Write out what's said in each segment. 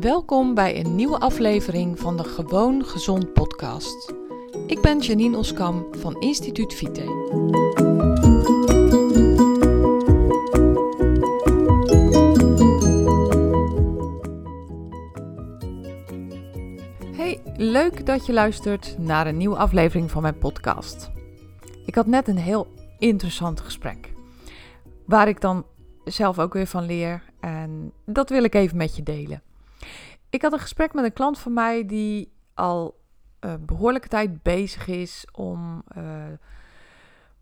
Welkom bij een nieuwe aflevering van de Gewoon Gezond podcast. Ik ben Janine Oskam van Instituut Vite. Hey, leuk dat je luistert naar een nieuwe aflevering van mijn podcast. Ik had net een heel interessant gesprek, waar ik dan zelf ook weer van leer en dat wil ik even met je delen. Ik had een gesprek met een klant van mij die al een eh, behoorlijke tijd bezig is om, uh,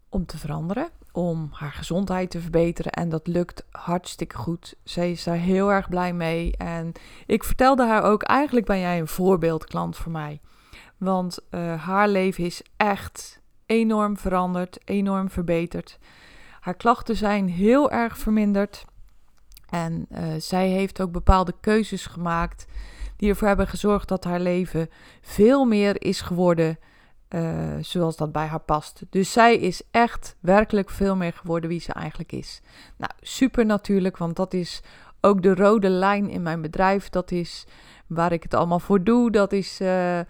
om te veranderen, om haar gezondheid te verbeteren. En dat lukt hartstikke goed. Zij is daar heel erg blij mee. En ik vertelde haar ook, eigenlijk ben jij een voorbeeldklant voor mij. Want uh, haar leven is echt enorm veranderd, enorm verbeterd. Haar klachten zijn heel erg verminderd. En uh, zij heeft ook bepaalde keuzes gemaakt die ervoor hebben gezorgd dat haar leven veel meer is geworden uh, zoals dat bij haar past. Dus zij is echt werkelijk veel meer geworden wie ze eigenlijk is. Nou, super natuurlijk, want dat is ook de rode lijn in mijn bedrijf. Dat is waar ik het allemaal voor doe. Dat is uh,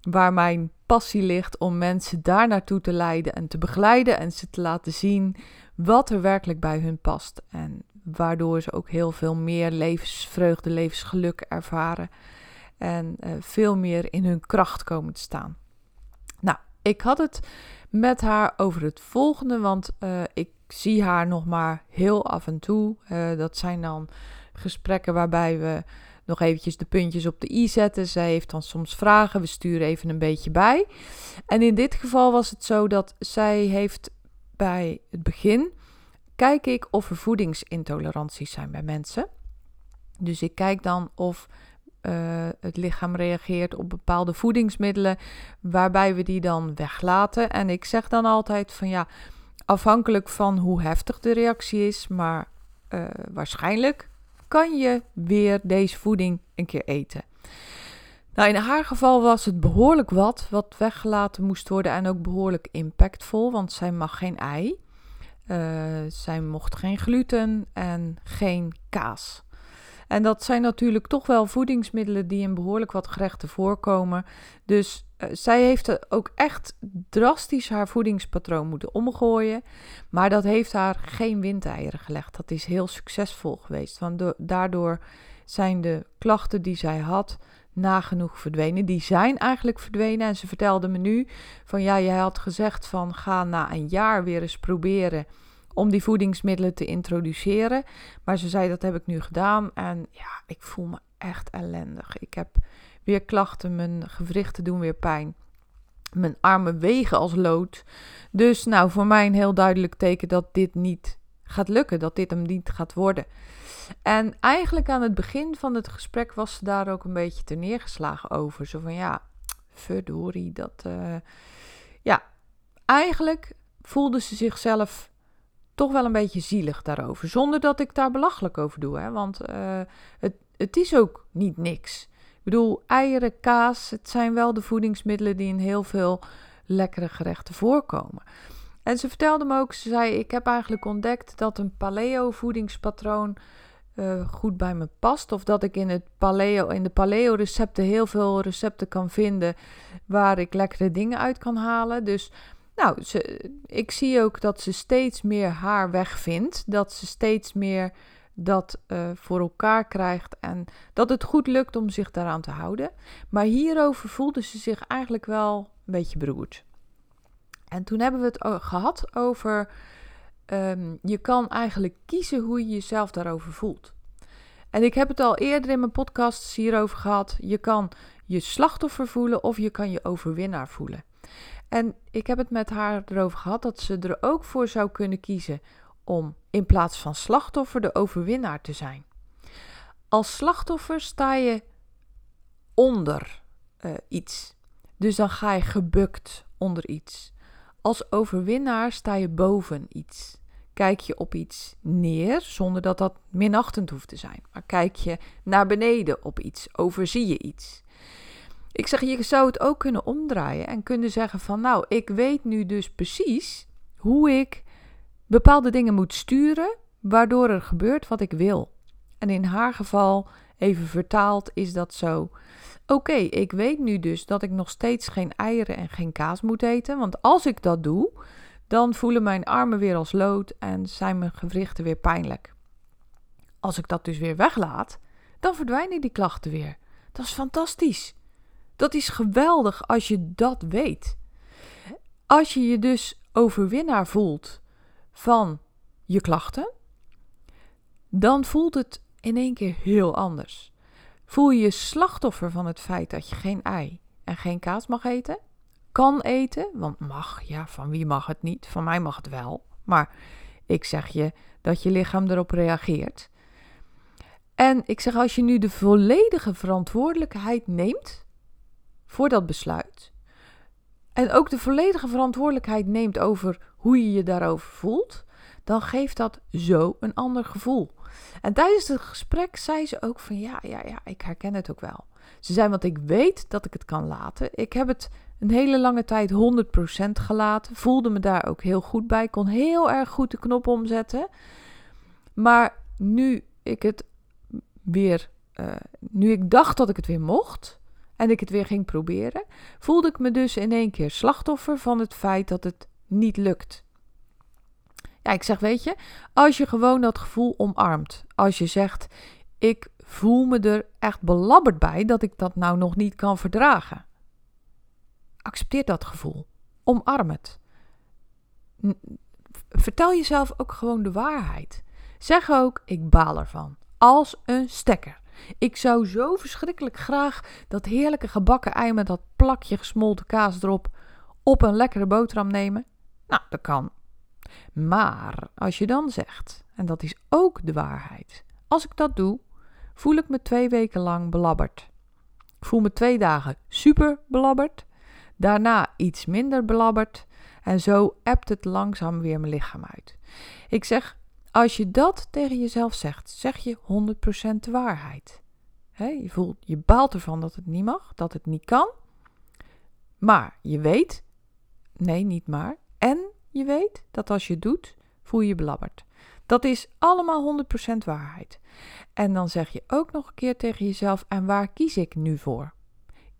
waar mijn passie ligt om mensen daar naartoe te leiden en te begeleiden en ze te laten zien wat er werkelijk bij hun past. En waardoor ze ook heel veel meer levensvreugde, levensgeluk ervaren. En uh, veel meer in hun kracht komen te staan. Nou, ik had het met haar over het volgende, want uh, ik zie haar nog maar heel af en toe. Uh, dat zijn dan gesprekken waarbij we nog eventjes de puntjes op de i zetten. Zij heeft dan soms vragen, we sturen even een beetje bij. En in dit geval was het zo dat zij heeft bij het begin kijk ik of er voedingsintoleranties zijn bij mensen. Dus ik kijk dan of uh, het lichaam reageert op bepaalde voedingsmiddelen, waarbij we die dan weglaten. En ik zeg dan altijd van ja, afhankelijk van hoe heftig de reactie is, maar uh, waarschijnlijk kan je weer deze voeding een keer eten. Nou, in haar geval was het behoorlijk wat wat weggelaten moest worden en ook behoorlijk impactvol, want zij mag geen ei. Uh, zij mocht geen gluten en geen kaas. En dat zijn natuurlijk toch wel voedingsmiddelen die in behoorlijk wat gerechten voorkomen. Dus uh, zij heeft ook echt drastisch haar voedingspatroon moeten omgooien. Maar dat heeft haar geen windeieren gelegd. Dat is heel succesvol geweest. Want daardoor zijn de klachten die zij had nagenoeg verdwenen. Die zijn eigenlijk verdwenen. En ze vertelde me nu van ja, jij had gezegd van ga na een jaar weer eens proberen om die voedingsmiddelen te introduceren. Maar ze zei dat heb ik nu gedaan en ja, ik voel me echt ellendig. Ik heb weer klachten, mijn gewrichten doen weer pijn. Mijn armen wegen als lood. Dus nou, voor mij een heel duidelijk teken dat dit niet gaat lukken, dat dit hem niet gaat worden. En eigenlijk aan het begin van het gesprek was ze daar ook een beetje te neergeslagen over. Zo van ja, verdorie, dat. Uh, ja, eigenlijk voelde ze zichzelf toch wel een beetje zielig daarover. Zonder dat ik daar belachelijk over doe. Hè? Want uh, het, het is ook niet niks. Ik bedoel, eieren, kaas, het zijn wel de voedingsmiddelen die in heel veel lekkere gerechten voorkomen. En ze vertelde me ook, ze zei, ik heb eigenlijk ontdekt dat een paleo voedingspatroon uh, goed bij me past. Of dat ik in, het paleo, in de paleo recepten heel veel recepten kan vinden waar ik lekkere dingen uit kan halen. Dus nou, ze, ik zie ook dat ze steeds meer haar weg vindt. Dat ze steeds meer dat uh, voor elkaar krijgt. En dat het goed lukt om zich daaraan te houden. Maar hierover voelde ze zich eigenlijk wel een beetje beroerd. En toen hebben we het gehad over. Um, je kan eigenlijk kiezen hoe je jezelf daarover voelt. En ik heb het al eerder in mijn podcasts hierover gehad. Je kan je slachtoffer voelen of je kan je overwinnaar voelen. En ik heb het met haar erover gehad dat ze er ook voor zou kunnen kiezen om in plaats van slachtoffer de overwinnaar te zijn. Als slachtoffer sta je onder uh, iets. Dus dan ga je gebukt onder iets. Als overwinnaar sta je boven iets. Kijk je op iets neer zonder dat dat minachtend hoeft te zijn. Maar kijk je naar beneden op iets, overzie je iets. Ik zeg, je zou het ook kunnen omdraaien en kunnen zeggen van nou, ik weet nu dus precies hoe ik bepaalde dingen moet sturen, waardoor er gebeurt wat ik wil. En in haar geval Even vertaald is dat zo. Oké, ik weet nu dus dat ik nog steeds geen eieren en geen kaas moet eten. Want als ik dat doe, dan voelen mijn armen weer als lood en zijn mijn gewrichten weer pijnlijk. Als ik dat dus weer weglaat, dan verdwijnen die klachten weer. Dat is fantastisch. Dat is geweldig als je dat weet. Als je je dus overwinnaar voelt van je klachten, dan voelt het in één keer heel anders. Voel je je slachtoffer van het feit dat je geen ei en geen kaas mag eten? Kan eten, want mag, ja, van wie mag het niet? Van mij mag het wel. Maar ik zeg je dat je lichaam erop reageert. En ik zeg, als je nu de volledige verantwoordelijkheid neemt voor dat besluit, en ook de volledige verantwoordelijkheid neemt over hoe je je daarover voelt, dan geeft dat zo een ander gevoel. En tijdens het gesprek zei ze ook van ja, ja, ja, ik herken het ook wel. Ze zei, want ik weet dat ik het kan laten. Ik heb het een hele lange tijd 100% gelaten. Voelde me daar ook heel goed bij. Kon heel erg goed de knop omzetten. Maar nu ik het weer, uh, nu ik dacht dat ik het weer mocht en ik het weer ging proberen, voelde ik me dus in één keer slachtoffer van het feit dat het niet lukt. Ja, ik zeg, weet je, als je gewoon dat gevoel omarmt, als je zegt, ik voel me er echt belabberd bij dat ik dat nou nog niet kan verdragen. Accepteer dat gevoel. Omarm het. Vertel jezelf ook gewoon de waarheid. Zeg ook, ik baal ervan. Als een stekker. Ik zou zo verschrikkelijk graag dat heerlijke gebakken ei met dat plakje gesmolten kaas erop op een lekkere boterham nemen. Nou, dat kan. Maar als je dan zegt, en dat is ook de waarheid, als ik dat doe, voel ik me twee weken lang belabberd. Ik voel me twee dagen super belabberd, daarna iets minder belabberd en zo ebt het langzaam weer mijn lichaam uit. Ik zeg, als je dat tegen jezelf zegt, zeg je 100% de waarheid. je, voelt, je baalt ervan dat het niet mag, dat het niet kan. Maar je weet, nee, niet maar. Je weet dat als je doet, voel je je belabberd. Dat is allemaal 100% waarheid. En dan zeg je ook nog een keer tegen jezelf: en waar kies ik nu voor?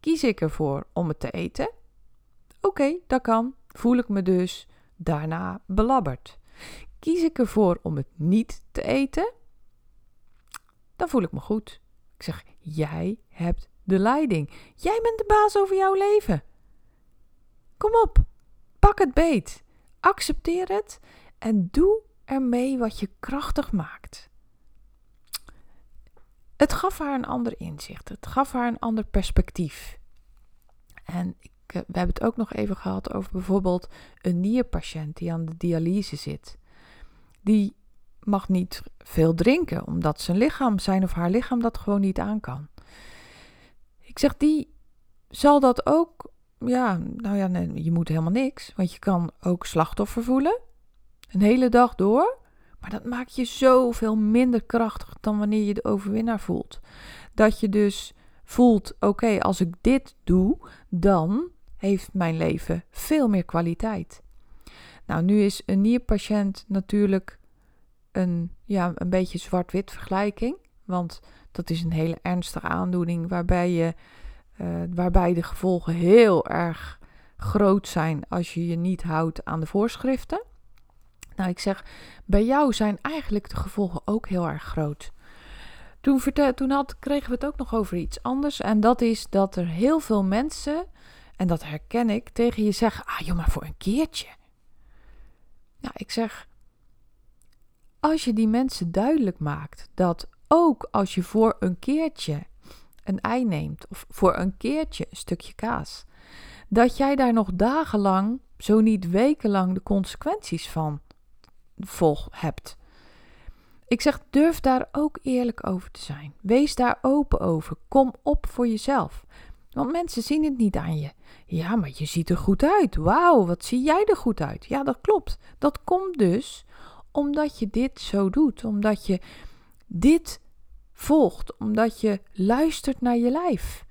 Kies ik ervoor om het te eten? Oké, dat kan. Voel ik me dus daarna belabberd. Kies ik ervoor om het niet te eten? Dan voel ik me goed. Ik zeg: jij hebt de leiding. Jij bent de baas over jouw leven. Kom op, pak het beet. Accepteer het en doe ermee wat je krachtig maakt. Het gaf haar een ander inzicht. Het gaf haar een ander perspectief. En ik, eh, we hebben het ook nog even gehad over bijvoorbeeld een nierpatiënt die aan de dialyse zit. Die mag niet veel drinken, omdat zijn lichaam, zijn of haar lichaam, dat gewoon niet aan kan. Ik zeg, die zal dat ook ja, nou ja, nee, je moet helemaal niks. Want je kan ook slachtoffer voelen. Een hele dag door. Maar dat maakt je zoveel minder krachtig dan wanneer je de overwinnaar voelt. Dat je dus voelt: oké, als ik dit doe, dan heeft mijn leven veel meer kwaliteit. Nou, nu is een nierpatiënt natuurlijk een, ja, een beetje zwart-wit vergelijking. Want dat is een hele ernstige aandoening waarbij je uh, waarbij de gevolgen heel erg groot zijn als je je niet houdt aan de voorschriften. Nou, ik zeg, bij jou zijn eigenlijk de gevolgen ook heel erg groot. Toen, toen had, kregen we het ook nog over iets anders. En dat is dat er heel veel mensen, en dat herken ik, tegen je zeggen: Ah, joh, maar voor een keertje. Nou, ik zeg, als je die mensen duidelijk maakt dat ook als je voor een keertje een ei neemt of voor een keertje een stukje kaas, dat jij daar nog dagenlang, zo niet wekenlang, de consequenties van volg hebt. Ik zeg, durf daar ook eerlijk over te zijn. Wees daar open over. Kom op voor jezelf. Want mensen zien het niet aan je. Ja, maar je ziet er goed uit. Wauw, wat zie jij er goed uit? Ja, dat klopt. Dat komt dus omdat je dit zo doet. Omdat je dit volgt, omdat je luistert naar je lijf.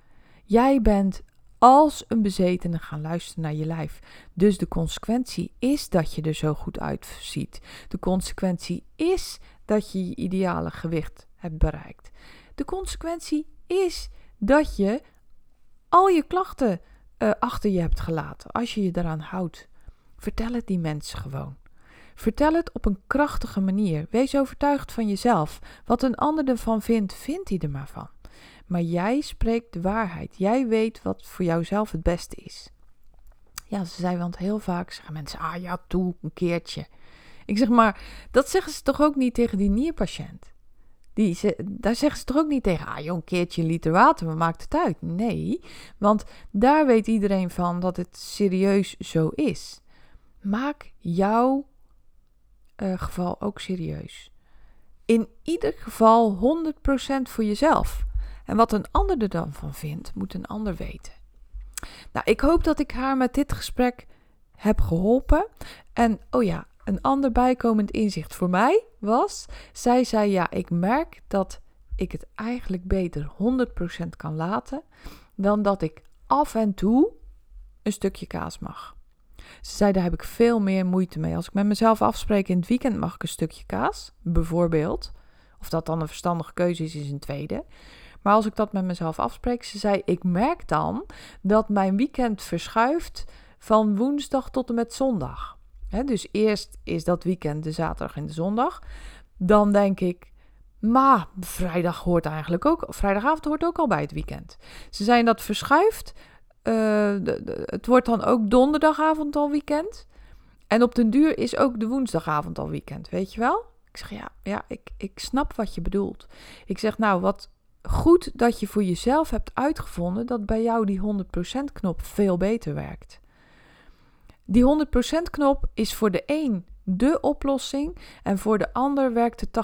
Jij bent als een bezetene gaan luisteren naar je lijf. Dus de consequentie is dat je er zo goed uitziet. De consequentie is dat je je ideale gewicht hebt bereikt. de consequentie is dat je al je klachten uh, achter je hebt gelaten. Als je je daaraan houdt. Vertel het die mensen gewoon. Vertel het op een krachtige manier. Wees overtuigd van jezelf. Wat een ander ervan vindt, vindt hij er maar van. Maar jij spreekt de waarheid. Jij weet wat voor jouzelf het beste is. Ja, ze zijn want heel vaak zeggen mensen: ah ja, toe, een keertje. Ik zeg maar, dat zeggen ze toch ook niet tegen die nierpatiënt? Die, ze, daar zeggen ze toch ook niet tegen, ah joh, een keertje een liter water, wat maakt het uit? Nee, want daar weet iedereen van dat het serieus zo is. Maak jouw uh, geval ook serieus. In ieder geval 100% voor jezelf. En wat een ander er dan van vindt, moet een ander weten. Nou, ik hoop dat ik haar met dit gesprek heb geholpen. En oh ja, een ander bijkomend inzicht voor mij was: zij zei ja, ik merk dat ik het eigenlijk beter 100% kan laten dan dat ik af en toe een stukje kaas mag. Ze zei, daar heb ik veel meer moeite mee. Als ik met mezelf afspreek in het weekend mag ik een stukje kaas, bijvoorbeeld. Of dat dan een verstandige keuze is, is een tweede. Maar als ik dat met mezelf afspreek, ze zei, ik merk dan dat mijn weekend verschuift van woensdag tot en met zondag. dus eerst is dat weekend de zaterdag en de zondag. Dan denk ik, maar vrijdag hoort eigenlijk ook, vrijdagavond hoort ook al bij het weekend. Ze zijn dat verschuift uh, het wordt dan ook donderdagavond al weekend. En op den duur is ook de woensdagavond al weekend, weet je wel? Ik zeg ja, ja ik, ik snap wat je bedoelt. Ik zeg nou, wat goed dat je voor jezelf hebt uitgevonden dat bij jou die 100% knop veel beter werkt. Die 100% knop is voor de een de oplossing en voor de ander werkt de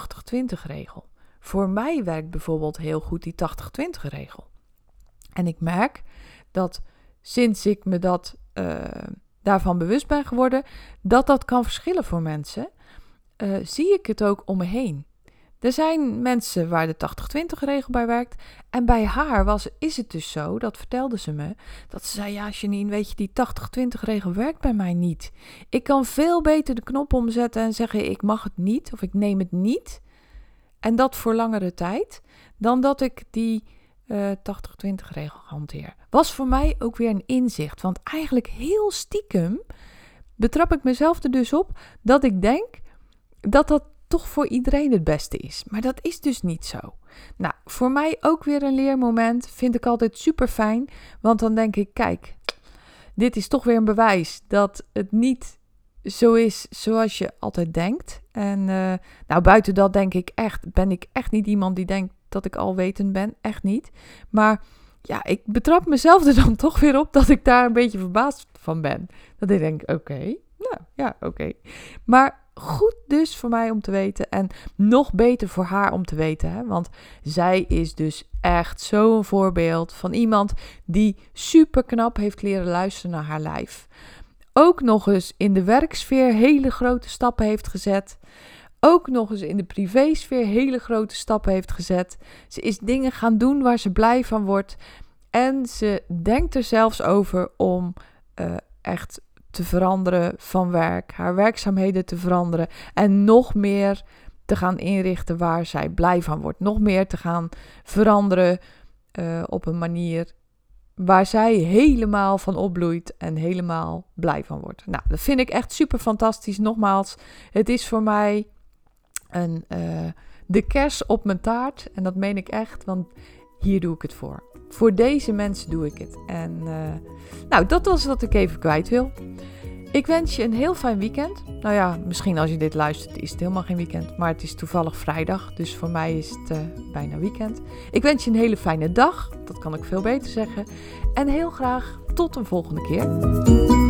80-20 regel. Voor mij werkt bijvoorbeeld heel goed die 80-20 regel. En ik merk dat sinds ik me dat, uh, daarvan bewust ben geworden, dat dat kan verschillen voor mensen, uh, zie ik het ook om me heen. Er zijn mensen waar de 80-20 regel bij werkt. En bij haar was, is het dus zo, dat vertelde ze me, dat ze zei, ja Janine, weet je, die 80-20 regel werkt bij mij niet. Ik kan veel beter de knop omzetten en zeggen, ik mag het niet of ik neem het niet. En dat voor langere tijd, dan dat ik die uh, 80-20 regel hanteer. Was voor mij ook weer een inzicht. Want eigenlijk heel stiekem betrap ik mezelf er dus op dat ik denk dat dat toch voor iedereen het beste is. Maar dat is dus niet zo. Nou, voor mij ook weer een leermoment. Vind ik altijd super fijn. Want dan denk ik, kijk, dit is toch weer een bewijs dat het niet zo is zoals je altijd denkt. En uh, nou, buiten dat denk ik echt, ben ik echt niet iemand die denkt dat ik alwetend ben. Echt niet. Maar ja, ik betrap mezelf er dan toch weer op dat ik daar een beetje verbaasd van ben. Dat ik denk, oké, nou ja, oké. Maar goed dus voor mij om te weten en nog beter voor haar om te weten. Hè? Want zij is dus echt zo'n voorbeeld van iemand die super knap heeft leren luisteren naar haar lijf. Ook nog eens in de werksfeer hele grote stappen heeft gezet ook nog eens in de privésfeer hele grote stappen heeft gezet. Ze is dingen gaan doen waar ze blij van wordt. En ze denkt er zelfs over om uh, echt te veranderen van werk, haar werkzaamheden te veranderen en nog meer te gaan inrichten waar zij blij van wordt. Nog meer te gaan veranderen uh, op een manier waar zij helemaal van opbloeit en helemaal blij van wordt. Nou, dat vind ik echt super fantastisch. Nogmaals, het is voor mij een, uh, de kers op mijn taart. En dat meen ik echt, want hier doe ik het voor. Voor deze mensen doe ik het. En uh, nou, dat was wat ik even kwijt wil. Ik wens je een heel fijn weekend. Nou ja, misschien als je dit luistert is het helemaal geen weekend. Maar het is toevallig vrijdag. Dus voor mij is het uh, bijna weekend. Ik wens je een hele fijne dag. Dat kan ik veel beter zeggen. En heel graag tot een volgende keer.